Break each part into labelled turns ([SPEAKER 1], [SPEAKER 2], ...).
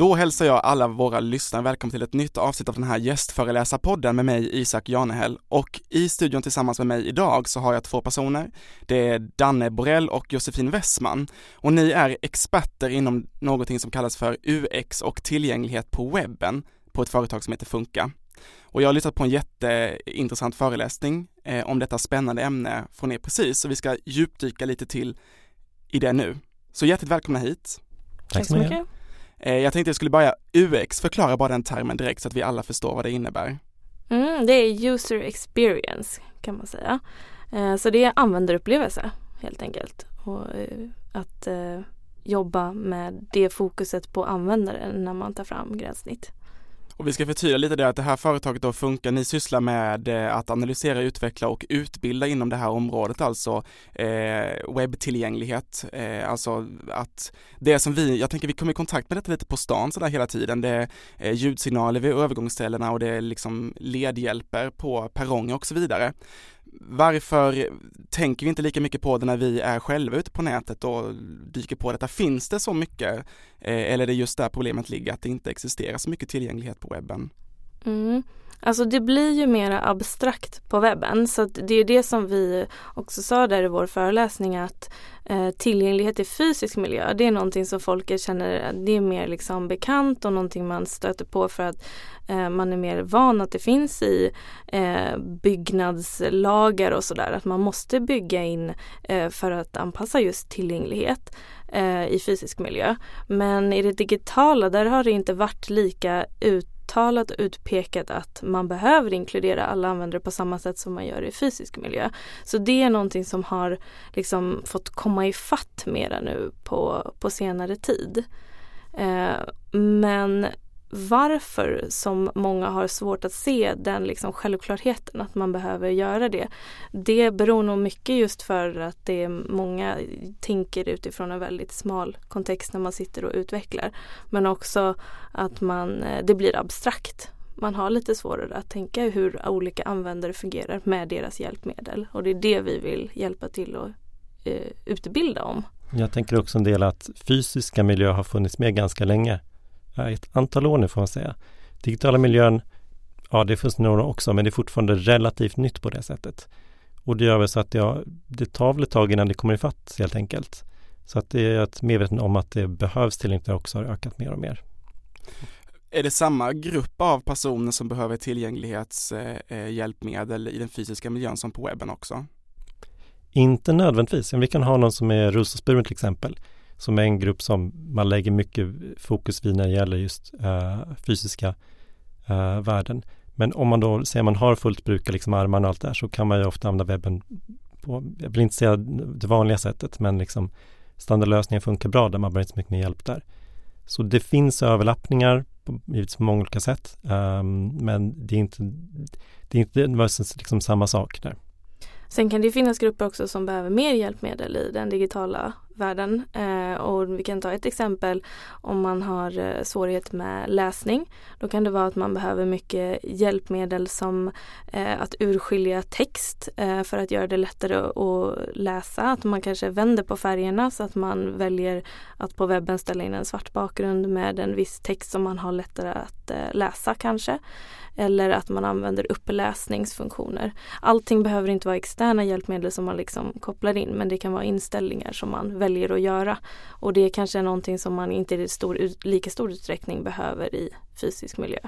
[SPEAKER 1] Då hälsar jag alla våra lyssnare välkomna till ett nytt avsnitt av den här gästföreläsarpodden med mig Isak Janehäll och i studion tillsammans med mig idag så har jag två personer. Det är Danne Borell och Josefin Westman och ni är experter inom någonting som kallas för UX och tillgänglighet på webben på ett företag som heter Funka. Och jag har lyssnat på en jätteintressant föreläsning eh, om detta spännande ämne från er precis, så vi ska djupdyka lite till i det nu. Så hjärtligt välkomna hit.
[SPEAKER 2] Tack så mycket.
[SPEAKER 1] Eh, jag tänkte jag skulle börja UX, förklara bara den termen direkt så att vi alla förstår vad det innebär.
[SPEAKER 2] Mm, det är user experience kan man säga. Eh, så det är användarupplevelse helt enkelt. Och eh, att jobba med det fokuset på användaren när man tar fram gränssnitt.
[SPEAKER 1] Och vi ska förtydliga lite det att det här företaget då funkar, ni sysslar med eh, att analysera, utveckla och utbilda inom det här området, alltså eh, webbtillgänglighet, eh, alltså att det som vi, jag tänker vi kommer i kontakt med detta lite på stan sådär hela tiden, det är eh, ljudsignaler vid övergångsställena och det är liksom ledhjälper på perronger och så vidare varför tänker vi inte lika mycket på det när vi är själva ute på nätet och dyker på detta? Finns det så mycket eh, eller är det just där problemet ligger, att det inte existerar så mycket tillgänglighet på webben?
[SPEAKER 2] Mm. Alltså det blir ju mera abstrakt på webben så det är det som vi också sa där i vår föreläsning att eh, tillgänglighet i fysisk miljö det är någonting som folk känner eh, det är mer liksom bekant och någonting man stöter på för att eh, man är mer van att det finns i eh, byggnadslagar och sådär att man måste bygga in eh, för att anpassa just tillgänglighet eh, i fysisk miljö. Men i det digitala där har det inte varit lika ut uttalat och utpekat att man behöver inkludera alla användare på samma sätt som man gör i fysisk miljö. Så det är någonting som har liksom fått komma i fatt mera nu på, på senare tid. Eh, men varför som många har svårt att se den liksom självklarheten att man behöver göra det. Det beror nog mycket just för att det är många tänker utifrån en väldigt smal kontext när man sitter och utvecklar. Men också att man, eh, det blir abstrakt. Man har lite svårare att tänka hur olika användare fungerar med deras hjälpmedel och det är det vi vill hjälpa till att eh, utbilda om.
[SPEAKER 3] Jag tänker också en del att fysiska miljöer har funnits med ganska länge ett antal år nu får man säga. Digitala miljön, ja det finns några också, men det är fortfarande relativt nytt på det sättet. Och det gör väl så att ja, det tar väl ett tag innan det kommer ifatt helt enkelt. Så att det är att medveten om att det behövs tillgänglighet också har ökat mer och mer.
[SPEAKER 1] Är det samma grupp av personer som behöver tillgänglighetshjälpmedel i den fysiska miljön som på webben också?
[SPEAKER 3] Inte nödvändigtvis. Vi kan ha någon som är rullstolsburen till exempel som är en grupp som man lägger mycket fokus vid när det gäller just uh, fysiska uh, värden. Men om man då säger man har fullt bruk av liksom armarna och allt det här så kan man ju ofta använda webben på, jag vill inte säga det vanliga sättet, men liksom standardlösningen funkar bra där man behöver inte så mycket mer hjälp där. Så det finns överlappningar på, givetvis på många olika sätt, um, men det är inte, det är inte liksom samma sak där.
[SPEAKER 2] Sen kan det finnas grupper också som behöver mer hjälpmedel i den digitala världen. Eh, och vi kan ta ett exempel om man har eh, svårighet med läsning. Då kan det vara att man behöver mycket hjälpmedel som eh, att urskilja text eh, för att göra det lättare att läsa. Att man kanske vänder på färgerna så att man väljer att på webben ställa in en svart bakgrund med en viss text som man har lättare att eh, läsa kanske eller att man använder uppläsningsfunktioner. Allting behöver inte vara externa hjälpmedel som man liksom kopplar in men det kan vara inställningar som man väljer att göra. Och det är kanske någonting som man inte i stor, lika stor utsträckning behöver i fysisk miljö.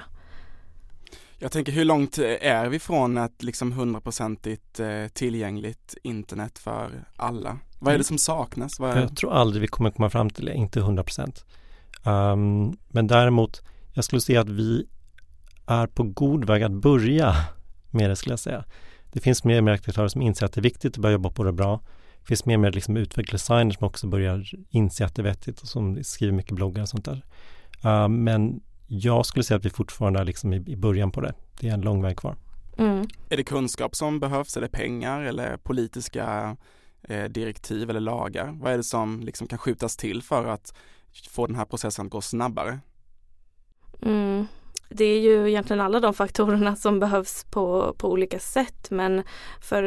[SPEAKER 1] Jag tänker hur långt är vi från ett liksom hundraprocentigt eh, tillgängligt internet för alla? Vad är det som saknas? Är...
[SPEAKER 3] Jag tror aldrig vi kommer komma fram till det, inte hundra procent. Um, men däremot, jag skulle säga att vi är på god väg att börja med det skulle jag säga. Det finns mer och mer aktörer som inser att det är viktigt att börja jobba på det bra. Det finns mer och mer liksom utvecklardesigner som också börjar inse att det är vettigt och som skriver mycket bloggar och sånt där. Uh, men jag skulle säga att vi fortfarande är liksom i, i början på det. Det är en lång väg kvar.
[SPEAKER 1] Mm. Är det kunskap som behövs? Är det pengar eller politiska eh, direktiv eller lagar? Vad är det som liksom kan skjutas till för att få den här processen att gå snabbare?
[SPEAKER 2] Mm det är ju egentligen alla de faktorerna som behövs på, på olika sätt men för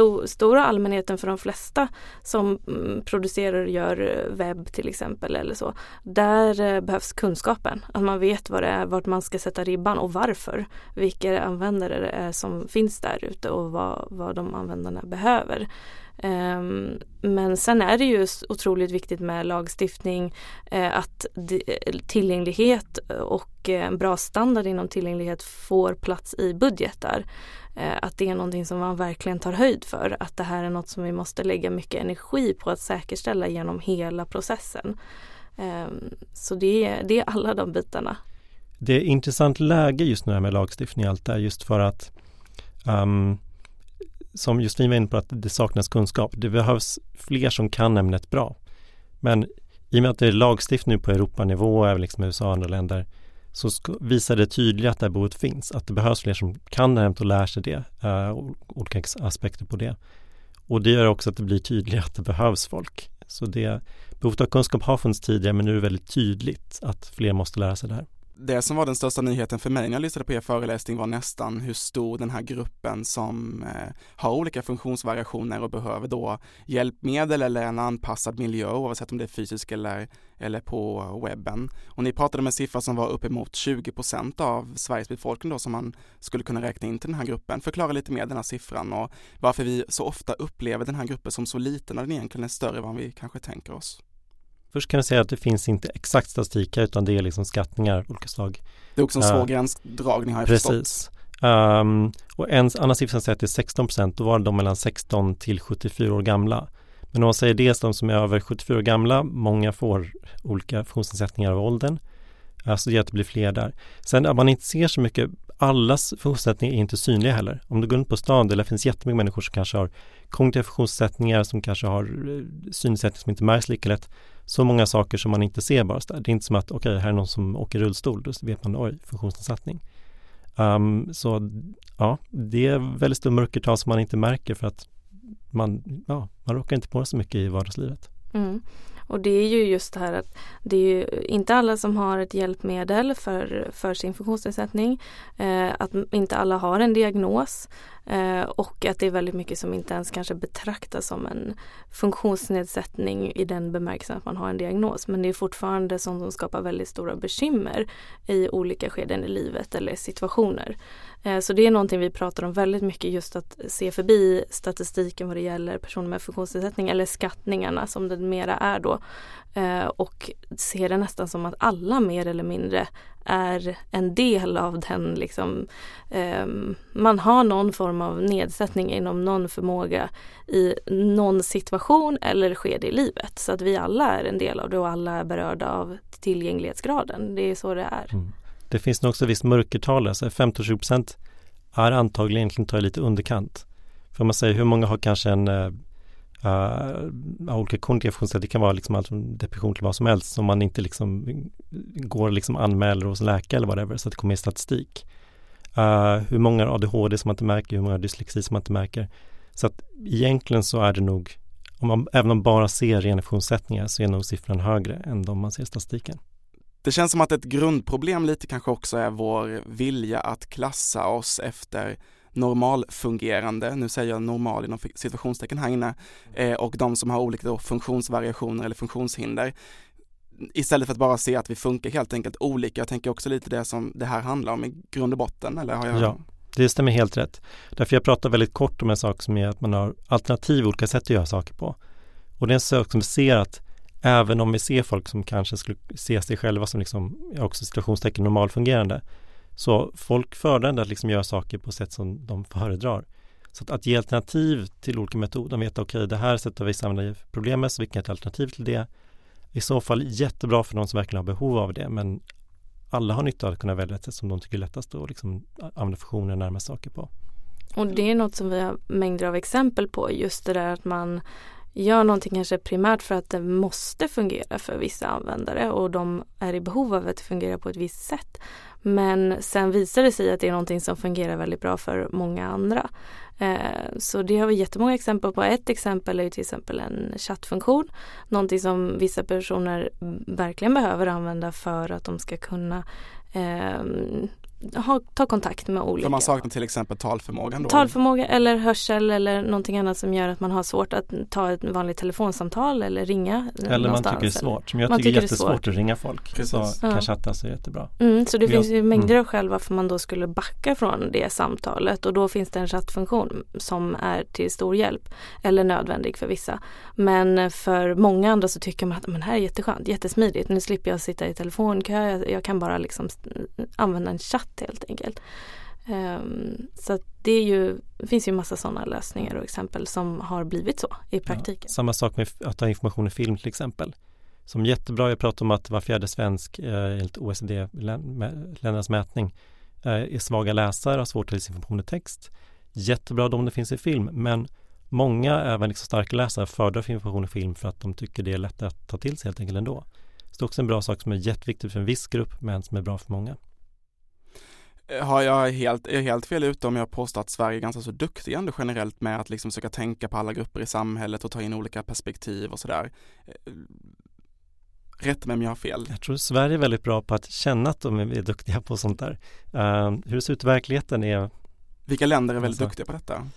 [SPEAKER 2] sto, stora allmänheten för de flesta som mm, producerar och gör eh, webb till exempel eller så. Där eh, behövs kunskapen. Att man vet vad det är, vart man ska sätta ribban och varför. Vilka användare det är som finns där ute och vad, vad de användarna behöver. Um, men sen är det ju otroligt viktigt med lagstiftning, uh, att eh, tillgänglighet eh, och en bra standard inom tillgänglighet får plats i budgetar. Uh, att det är någonting som man verkligen tar höjd för, att det här är något som vi måste lägga mycket energi på att säkerställa genom hela processen. Um, så det är, det är alla de bitarna.
[SPEAKER 3] Det är intressant läge just nu med lagstiftning och allt det här just för att um, som Josefin var inne på att det saknas kunskap. Det behövs fler som kan ämnet bra. Men i och med att det är lagstiftning på Europanivå, även liksom USA och andra länder, så visar det tydligt att det här behovet finns. Att det behövs fler som kan ämnet och lär sig det, uh, olika aspekter på det. Och det gör också att det blir tydligt att det behövs folk. Så det, behovet av kunskap har funnits tidigare men nu är det väldigt tydligt att fler måste lära sig det här
[SPEAKER 1] det som var den största nyheten för mig när jag lyssnade på er föreläsning var nästan hur stor den här gruppen som eh, har olika funktionsvariationer och behöver då hjälpmedel eller en anpassad miljö oavsett om det är fysiskt eller, eller på webben. Och ni pratade om en siffra som var uppemot 20 procent av Sveriges befolkning då som man skulle kunna räkna in till den här gruppen. Förklara lite mer den här siffran och varför vi så ofta upplever den här gruppen som så liten när den egentligen är större än vad vi kanske tänker oss.
[SPEAKER 3] Först kan jag säga att det finns inte exakt statistik utan det är liksom skattningar av olika slag.
[SPEAKER 1] Det är också en svår uh, gränsdragning har jag
[SPEAKER 3] precis. förstått. Um, och en annan siffra säger att det är 16 procent, då var de mellan 16 till 74 år gamla. Men om man säger det, de som är över 74 år gamla, många får olika funktionsnedsättningar av åldern. Alltså det gör att det blir fler där. Sen att man inte ser så mycket, allas funktionsnedsättningar är inte synliga heller. Om du går runt på stan, där det finns jättemycket människor som kanske har kognitiva funktionsnedsättningar, som kanske har eh, synnedsättning som inte märks lika lätt så många saker som man inte ser bara där. Det är inte som att, okej, okay, här är någon som åker rullstol, då vet man, oj, funktionsnedsättning. Um, så ja, det är väldigt stor mörkertal som man inte märker för att man, ja, man råkar inte på det så mycket i vardagslivet.
[SPEAKER 2] Mm. Och det är ju just det här att det är ju inte alla som har ett hjälpmedel för, för sin funktionsnedsättning. Eh, att inte alla har en diagnos. Eh, och att det är väldigt mycket som inte ens kanske betraktas som en funktionsnedsättning i den bemärkelsen att man har en diagnos. Men det är fortfarande sånt som skapar väldigt stora bekymmer i olika skeden i livet eller situationer. Eh, så det är någonting vi pratar om väldigt mycket just att se förbi statistiken vad det gäller personer med funktionsnedsättning eller skattningarna som det mera är då. Eh, och se det nästan som att alla mer eller mindre är en del av den liksom ehm, man har någon form av nedsättning inom någon förmåga i någon situation eller skede i livet. Så att vi alla är en del av det och alla är berörda av tillgänglighetsgraden. Det är så det är. Mm.
[SPEAKER 3] Det finns nog också visst mörkertal, alltså 15-20 procent är antagligen egentligen tar lite underkant. För man säger hur många har kanske en uh, uh, olika kognitiva det kan vara liksom allt från depression till vad som helst som man inte liksom går liksom anmäler hos läkare eller whatever så att det kommer i statistik. Uh, hur många har ADHD som man inte märker, hur många har dyslexi som man inte märker. Så att egentligen så är det nog, om man, även om man bara ser rena funktionssättningar så är nog siffran högre än de man ser statistiken.
[SPEAKER 1] Det känns som att ett grundproblem lite kanske också är vår vilja att klassa oss efter normalfungerande, nu säger jag normal inom situationstecken här inne, eh, och de som har olika funktionsvariationer eller funktionshinder. Istället för att bara se att vi funkar helt enkelt olika. Jag tänker också lite det som det här handlar om i grund och botten, eller har jag?
[SPEAKER 3] Ja, det stämmer helt rätt. Därför jag pratar väldigt kort om en sak som är att man har alternativ, olika sätt att göra saker på. Och det är en sak som vi ser att även om vi ser folk som kanske skulle se sig själva som liksom, också situationstecken normalfungerande, så folk föredrar att liksom göra saker på sätt som de föredrar. Så att, att ge alternativ till olika metoder, de vet okej okay, det här sättet vi använder problemet, så vilket är ett alternativ till det? I så fall jättebra för de som verkligen har behov av det, men alla har nytta av att kunna välja ett sätt som de tycker är lättast och liksom använda funktioner närmare saker på.
[SPEAKER 2] Och det är något som vi har mängder av exempel på, just det där att man gör någonting kanske primärt för att det måste fungera för vissa användare och de är i behov av att det fungerar på ett visst sätt. Men sen visar det sig att det är någonting som fungerar väldigt bra för många andra. Eh, så det har vi jättemånga exempel på. Ett exempel är ju till exempel en chattfunktion. Någonting som vissa personer verkligen behöver använda för att de ska kunna ehm, ha, ta kontakt med olika.
[SPEAKER 1] För man saknar till exempel talförmågan då?
[SPEAKER 2] Talförmåga eller hörsel eller någonting annat som gör att man har svårt att ta ett vanligt telefonsamtal eller ringa
[SPEAKER 3] Eller man tycker det är svårt. Som jag tycker, tycker det är jättesvårt att ringa folk. Precis. Så ja. kan chattas är jättebra.
[SPEAKER 2] Mm, så det jag, finns ju mängder mm. av skäl varför man då skulle backa från det samtalet och då finns det en chattfunktion som är till stor hjälp eller nödvändig för vissa. Men för många andra så tycker man att men här är jätteskönt, jättesmidigt. Nu slipper jag sitta i telefonkö, jag, jag kan bara liksom använda en chatt helt enkelt. Um, så det ju, det finns ju massa sådana lösningar och exempel som har blivit så i praktiken.
[SPEAKER 3] Ja, samma sak med att ta information i film till exempel. Som jättebra, jag pratar om att var fjärde svensk eh, enligt OECD-ländernas mätning eh, är svaga läsare, har svårt att läsa information i text. Jättebra om det finns i film, men många, även liksom starka läsare, föredrar information i film för att de tycker det är lättare att ta till sig helt enkelt ändå. Så det är också en bra sak som är jätteviktig för en viss grupp, men som är bra för många.
[SPEAKER 1] Har jag helt, är helt fel ute om jag påstår att Sverige är ganska så duktiga ändå generellt med att liksom försöka tänka på alla grupper i samhället och ta in olika perspektiv och sådär. Eh, rätt mig om jag har fel.
[SPEAKER 3] Jag tror Sverige är väldigt bra på att känna att de är duktiga på sånt där. Uh, hur det ser ut i verkligheten är
[SPEAKER 1] Vilka länder är väldigt alltså, duktiga på detta?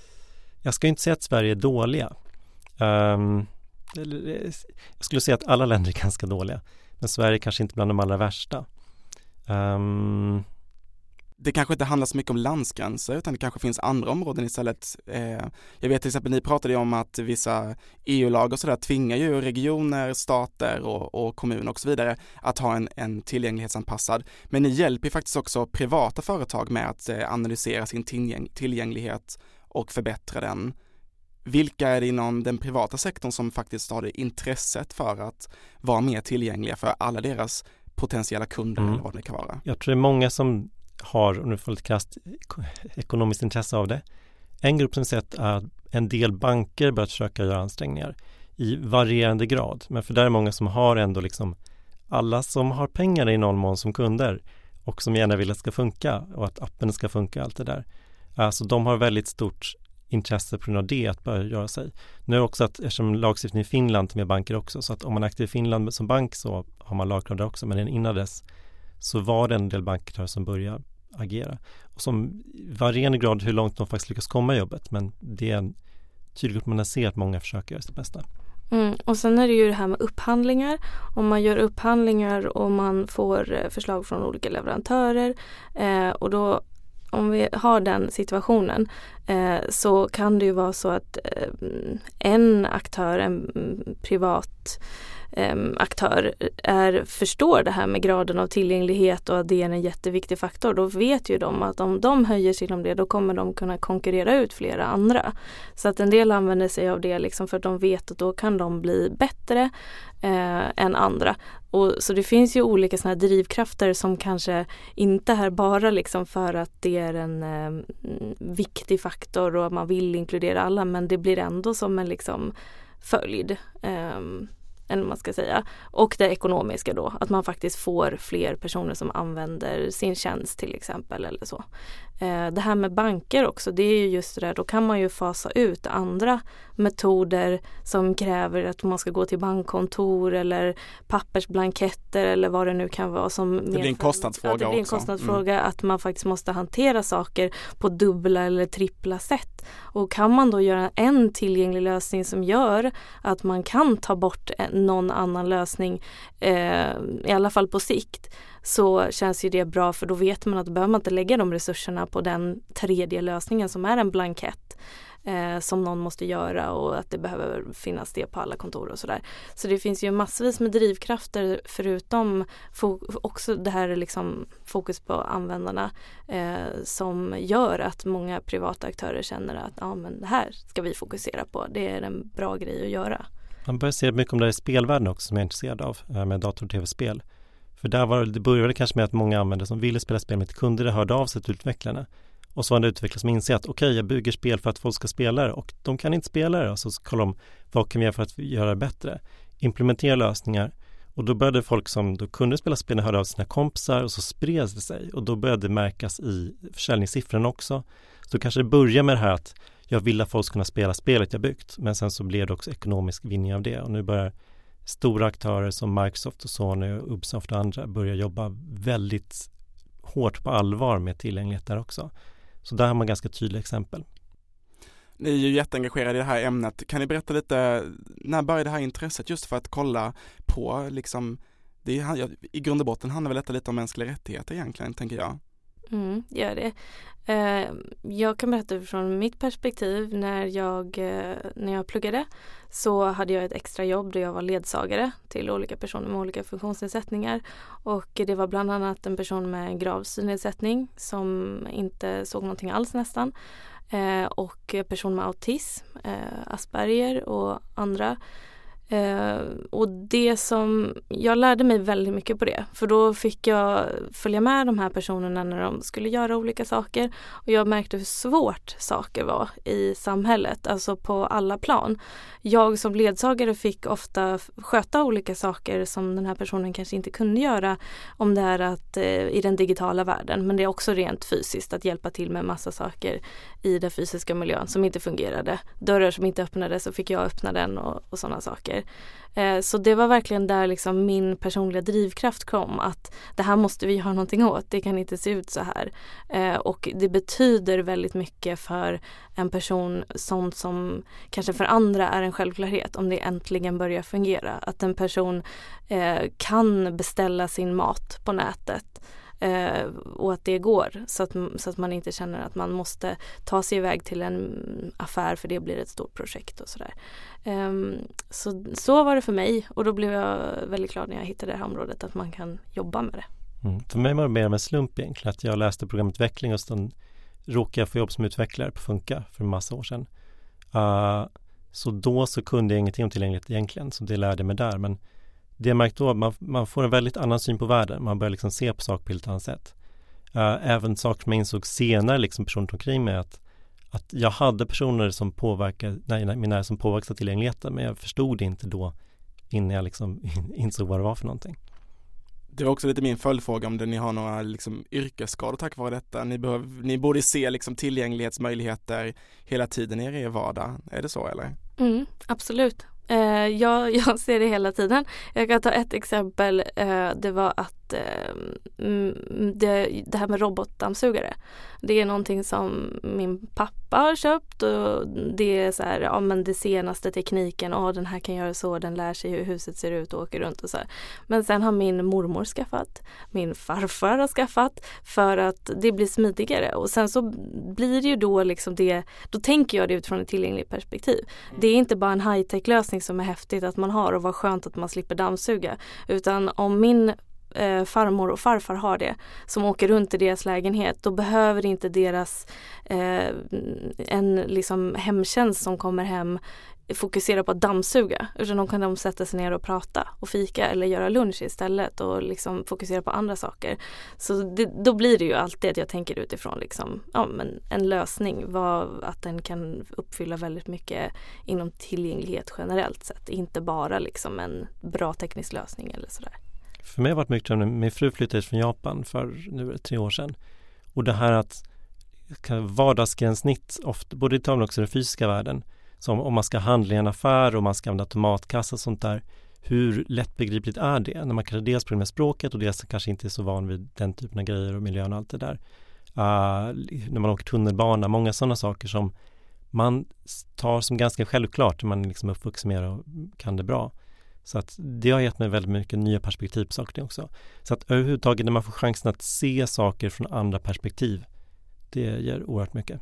[SPEAKER 3] Jag ska inte säga att Sverige är dåliga. Um, jag skulle säga att alla länder är ganska dåliga. Men Sverige är kanske inte bland de allra värsta. Um,
[SPEAKER 1] det kanske inte handlar så mycket om landsgränser utan det kanske finns andra områden istället. Eh, jag vet till exempel, ni pratade ju om att vissa EU-lag och sådär tvingar ju regioner, stater och, och kommuner och så vidare att ha en, en tillgänglighetsanpassad. Men ni hjälper ju faktiskt också privata företag med att eh, analysera sin tillgäng tillgänglighet och förbättra den. Vilka är det inom den privata sektorn som faktiskt har det intresset för att vara mer tillgängliga för alla deras potentiella kunder mm. eller vad det kan vara?
[SPEAKER 3] Jag tror det är många som har, om du får lite krasst, ekonomiskt intresse av det. En grupp som sett är att en del banker börjat försöka göra ansträngningar i varierande grad. Men för där är många som har ändå liksom alla som har pengar i någon mån som kunder och som gärna vill att det ska funka och att appen ska funka allt det där. Alltså de har väldigt stort intresse på grund av det att börja göra sig. Nu är det också att eftersom lagstiftningen i Finland med banker också så att om man är aktiv i Finland som bank så har man lagkrav där också men innan dess så var det en del banker som började agera. Och som varierande grad hur långt de faktiskt lyckas komma i jobbet men det är en tydligt att man ser att många försöker göra sitt bästa.
[SPEAKER 2] Mm. Och sen är det ju det här med upphandlingar. Om man gör upphandlingar och man får eh, förslag från olika leverantörer eh, och då om vi har den situationen eh, så kan det ju vara så att eh, en aktör, en privat Ehm, aktör är, förstår det här med graden av tillgänglighet och att det är en jätteviktig faktor, då vet ju de att om de höjer sig inom det då kommer de kunna konkurrera ut flera andra. Så att en del använder sig av det liksom för att de vet att då kan de bli bättre eh, än andra. Och, så det finns ju olika såna drivkrafter som kanske inte är bara liksom för att det är en eh, viktig faktor och man vill inkludera alla men det blir ändå som en liksom följd. Eh, än man ska säga. Och det ekonomiska då, att man faktiskt får fler personer som använder sin tjänst till exempel eller så. Eh, det här med banker också, det är ju just det där, då kan man ju fasa ut andra metoder som kräver att man ska gå till bankkontor eller pappersblanketter eller vad det nu kan vara. Som
[SPEAKER 1] det blir en kostnadsfråga
[SPEAKER 2] också. Det blir en kostnadsfråga mm. att man faktiskt måste hantera saker på dubbla eller trippla sätt. Och kan man då göra en tillgänglig lösning som gör att man kan ta bort någon annan lösning, eh, i alla fall på sikt, så känns ju det bra för då vet man att då behöver man inte lägga de resurserna på den tredje lösningen som är en blankett eh, som någon måste göra och att det behöver finnas det på alla kontor och sådär. Så det finns ju massvis med drivkrafter förutom också det här liksom fokus på användarna eh, som gör att många privata aktörer känner att ja men det här ska vi fokusera på. Det är en bra grej att göra.
[SPEAKER 3] Man börjar se mycket om det här i spelvärlden också som jag är intresserad av eh, med dator och tv-spel. För där var det började kanske med att många användare som ville spela spel med kunder hörde av sig till utvecklarna. Och så var det utvecklare som inser att okej, okay, jag bygger spel för att folk ska spela det och de kan inte spela det. Och så kollar de vad kan vi göra för att göra det bättre? Implementera lösningar. Och då började folk som då kunde spela spel höra av sina kompisar och så spreds det sig. Och då började det märkas i försäljningssiffrorna också. Så kanske det börjar med det här att jag vill att folk ska kunna spela spelet jag byggt. Men sen så blir det också ekonomisk vinning av det. Och nu börjar stora aktörer som Microsoft och Sony och Ubisoft och andra börjar jobba väldigt hårt på allvar med tillgänglighet där också. Så där har man ganska tydliga exempel.
[SPEAKER 1] Ni är ju jätteengagerade i det här ämnet. Kan ni berätta lite, när började det här intresset just för att kolla på liksom, det är, i grund och botten handlar väl detta lite om mänskliga rättigheter egentligen, tänker jag.
[SPEAKER 2] Mm, gör det. Eh, jag kan berätta från mitt perspektiv. När jag, eh, när jag pluggade så hade jag ett extra jobb där jag var ledsagare till olika personer med olika funktionsnedsättningar. Och det var bland annat en person med grav synnedsättning som inte såg någonting alls nästan. Eh, och person med autism, eh, Asperger och andra Eh, och det som, jag lärde mig väldigt mycket på det för då fick jag följa med de här personerna när de skulle göra olika saker och jag märkte hur svårt saker var i samhället, alltså på alla plan. Jag som ledsagare fick ofta sköta olika saker som den här personen kanske inte kunde göra om det är att eh, i den digitala världen men det är också rent fysiskt att hjälpa till med massa saker i den fysiska miljön som inte fungerade. Dörrar som inte öppnades så fick jag öppna den och, och sådana saker. Eh, så det var verkligen där liksom min personliga drivkraft kom att det här måste vi göra någonting åt, det kan inte se ut så här. Eh, och det betyder väldigt mycket för en person sånt som kanske för andra är en självklarhet om det äntligen börjar fungera. Att en person eh, kan beställa sin mat på nätet Eh, och att det går så att, så att man inte känner att man måste ta sig iväg till en affär för det blir ett stort projekt och sådär. Eh, så, så var det för mig och då blev jag väldigt glad när jag hittade det här området att man kan jobba med det.
[SPEAKER 3] Mm. För mig var det mer med slump egentligen att jag läste programutveckling och sen råkade jag få jobb som utvecklare på Funka för en massa år sedan. Uh, så då så kunde jag ingenting om tillgänglighet egentligen så det lärde jag mig där men det jag märkt då, man, man får en väldigt annan syn på världen. Man börjar liksom se på saker på ett annat sätt. Uh, även saker som jag insåg senare, liksom personer omkring mig, att, att jag hade personer som påverkade, nej, min nära som påverkade tillgängligheten, men jag förstod det inte då innan jag liksom insåg vad det var för någonting.
[SPEAKER 1] Det var också lite min följdfråga om det, ni har några liksom, yrkesskador tack vare detta. Ni, behöv, ni borde se liksom, tillgänglighetsmöjligheter hela tiden i er vardag. Är det så eller?
[SPEAKER 2] Mm, absolut. Eh, jag, jag ser det hela tiden. Jag kan ta ett exempel. Eh, det var att det, det här med robotdammsugare. Det är någonting som min pappa har köpt och det är så här, ja men det senaste tekniken, och den här kan göra så, den lär sig hur huset ser ut och åker runt och så här. Men sen har min mormor skaffat, min farfar har skaffat för att det blir smidigare och sen så blir det ju då liksom det, då tänker jag det utifrån ett tillgängligt perspektiv. Mm. Det är inte bara en high tech lösning som är häftigt att man har och vad skönt att man slipper dammsuga utan om min eh, farmor och farfar har det som åker runt i deras lägenhet då behöver inte deras eh, en liksom hemtjänst som kommer hem fokusera på att dammsuga utan de kan de sätta sig ner och prata och fika eller göra lunch istället och liksom fokusera på andra saker. Så det, då blir det ju alltid att jag tänker utifrån liksom, ja, men en lösning, vad, att den kan uppfylla väldigt mycket inom tillgänglighet generellt sett, inte bara liksom en bra teknisk lösning eller sådär.
[SPEAKER 3] För mig har det varit mycket drömmen, min fru flyttade från Japan för nu tre år sedan och det här att vardagsgränssnitt, ofta, både i Italien och också i den fysiska världen, som om man ska handla i en affär och man ska använda tomatkassa och sånt där. Hur lättbegripligt är det? När man kanske dels problem med språket och dels kanske inte är så van vid den typen av grejer och miljön och allt det där. Uh, när man åker tunnelbana, många sådana saker som man tar som ganska självklart när man liksom är uppvuxen med och kan det bra. Så att det har gett mig väldigt mycket nya perspektiv på saker också. Så att överhuvudtaget när man får chansen att se saker från andra perspektiv, det ger oerhört mycket.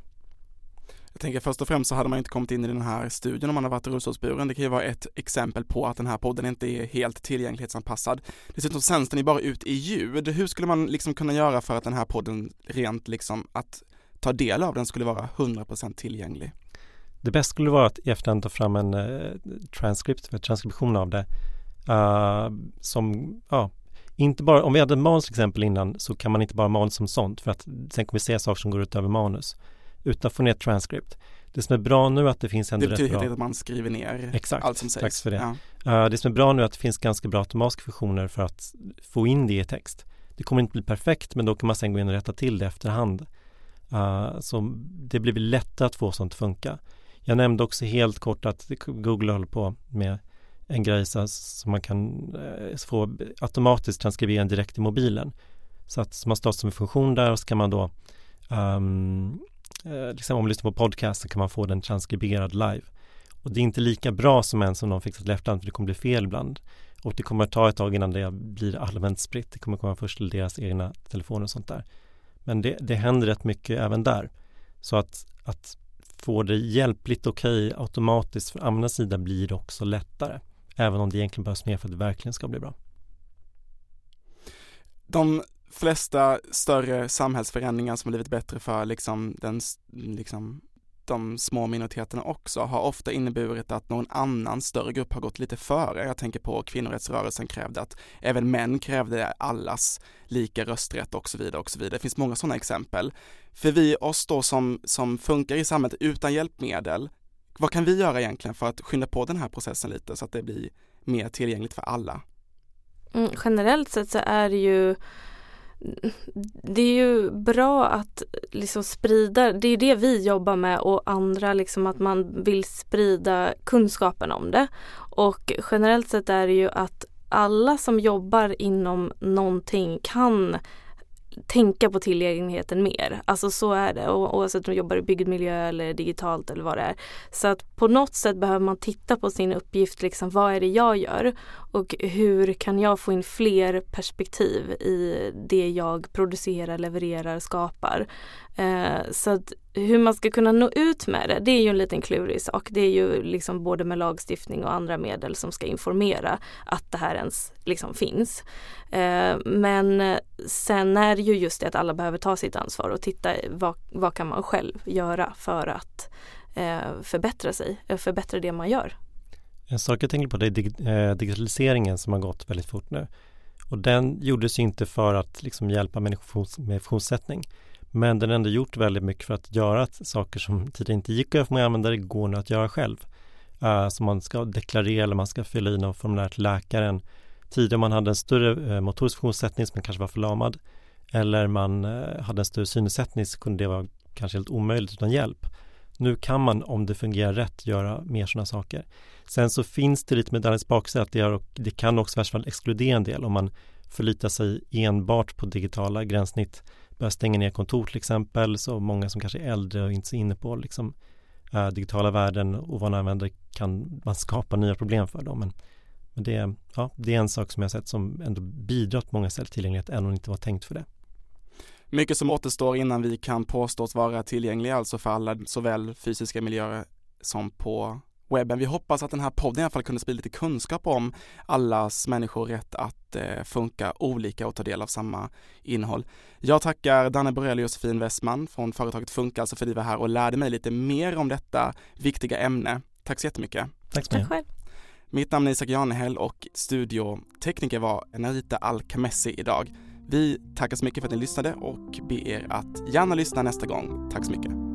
[SPEAKER 1] Jag tänker först och främst så hade man inte kommit in i den här studien om man har varit rullstolsburen. Det kan ju vara ett exempel på att den här podden inte är helt tillgänglighetsanpassad. Dessutom sänds den ju bara ut i ljud. Hur skulle man liksom kunna göra för att den här podden rent liksom att ta del av den skulle vara 100% tillgänglig?
[SPEAKER 3] Det bästa skulle vara att i efterhand ta fram en uh, transcript, en transkription av det. Uh, som, ja, inte bara, om vi hade manus till exempel innan så kan man inte bara manus som sånt för att sen kommer vi se saker som går utöver manus utan få ner transcript. Det som är bra nu är att det finns ändå
[SPEAKER 1] Det betyder bra... att man skriver ner
[SPEAKER 3] Exakt,
[SPEAKER 1] allt som sägs.
[SPEAKER 3] Tack för det. Ja. Uh, det som är bra nu är att det finns ganska bra automatiska funktioner för att få in det i text. Det kommer inte bli perfekt men då kan man sen gå in och rätta till det efterhand. Uh, så det blir lättare att få sånt att funka. Jag nämnde också helt kort att Google håller på med en grej så som man kan eh, få automatiskt transkribera direkt i mobilen. Så att man startar som en funktion där och så kan man då um, liksom om man lyssnar på podcast så kan man få den transkriberad live. Och det är inte lika bra som en som någon fixat i efterhand för det kommer bli fel ibland. Och det kommer att ta ett tag innan det blir allmänt spritt. Det kommer komma först till deras egna telefoner och sånt där. Men det, det händer rätt mycket även där. Så att, att Får det hjälpligt okej okay, automatiskt för användarens sida blir det också lättare. Även om det egentligen behövs mer för att det verkligen ska bli bra.
[SPEAKER 1] De flesta större samhällsförändringar som har blivit bättre för liksom den liksom de små minoriteterna också har ofta inneburit att någon annan större grupp har gått lite före. Jag tänker på kvinnorättsrörelsen krävde att även män krävde allas lika rösträtt och så vidare och så vidare. Det finns många sådana exempel. För vi oss då som, som funkar i samhället utan hjälpmedel, vad kan vi göra egentligen för att skynda på den här processen lite så att det blir mer tillgängligt för alla?
[SPEAKER 2] Mm, generellt sett så är det ju det är ju bra att liksom sprida, det är det vi jobbar med och andra liksom att man vill sprida kunskapen om det. Och generellt sett är det ju att alla som jobbar inom någonting kan tänka på tillgängligheten mer. Alltså så är det oavsett om du jobbar i byggd miljö eller digitalt eller vad det är. Så att på något sätt behöver man titta på sin uppgift, liksom vad är det jag gör och hur kan jag få in fler perspektiv i det jag producerar, levererar, skapar. Eh, så att hur man ska kunna nå ut med det, det är ju en liten klurig sak. Det är ju liksom både med lagstiftning och andra medel som ska informera att det här ens liksom finns. Eh, men sen är det ju just det att alla behöver ta sitt ansvar och titta vad, vad kan man själv göra för att eh, förbättra sig, eh, förbättra det man gör.
[SPEAKER 3] En sak jag tänker på det är eh, digitaliseringen som har gått väldigt fort nu. Och den gjordes ju inte för att liksom hjälpa människor med funktionssättning men den har ändå gjort väldigt mycket för att göra att saker som tidigare inte gick att göra för många användare går nu att göra själv. Eh, uh, som man ska deklarera eller man ska fylla i något formulär till läkaren. Tidigare man hade en större uh, motorisk funktionssättning som kanske var förlamad eller man eh, hade en större synnedsättning så kunde det vara kanske helt omöjligt utan hjälp. Nu kan man, om det fungerar rätt, göra mer sådana saker. Sen så finns det lite medaljens baksida att det, är, det kan också i värsta fall exkludera en del om man förlitar sig enbart på digitala gränssnitt Börjar stänga ner kontor till exempel, så många som kanske är äldre och inte så inne på liksom, äh, digitala värden och vad användare kan man skapa nya problem för dem. Men, men det, ja, det är en sak som jag sett som ändå bidrar till många sätt tillgänglighet, även om det inte var tänkt för det.
[SPEAKER 1] Mycket som återstår innan vi kan påstås vara tillgängliga alltså för alla, såväl fysiska miljöer som på webben. Vi hoppas att den här podden i alla fall kunde sprida lite kunskap om allas människor rätt att eh, funka olika och ta del av samma innehåll. Jag tackar Danne Borrell och Josefin Westman från företaget Funka alltså för att ni var här och lärde mig lite mer om detta viktiga ämne. Tack så jättemycket.
[SPEAKER 3] Tack så mycket.
[SPEAKER 2] Tack själv.
[SPEAKER 1] Mitt namn är Isak Janehäll och studiotekniker var Narita Alkamessi idag. Vi tackar så mycket för att ni lyssnade och ber er att gärna lyssna nästa gång. Tack så mycket.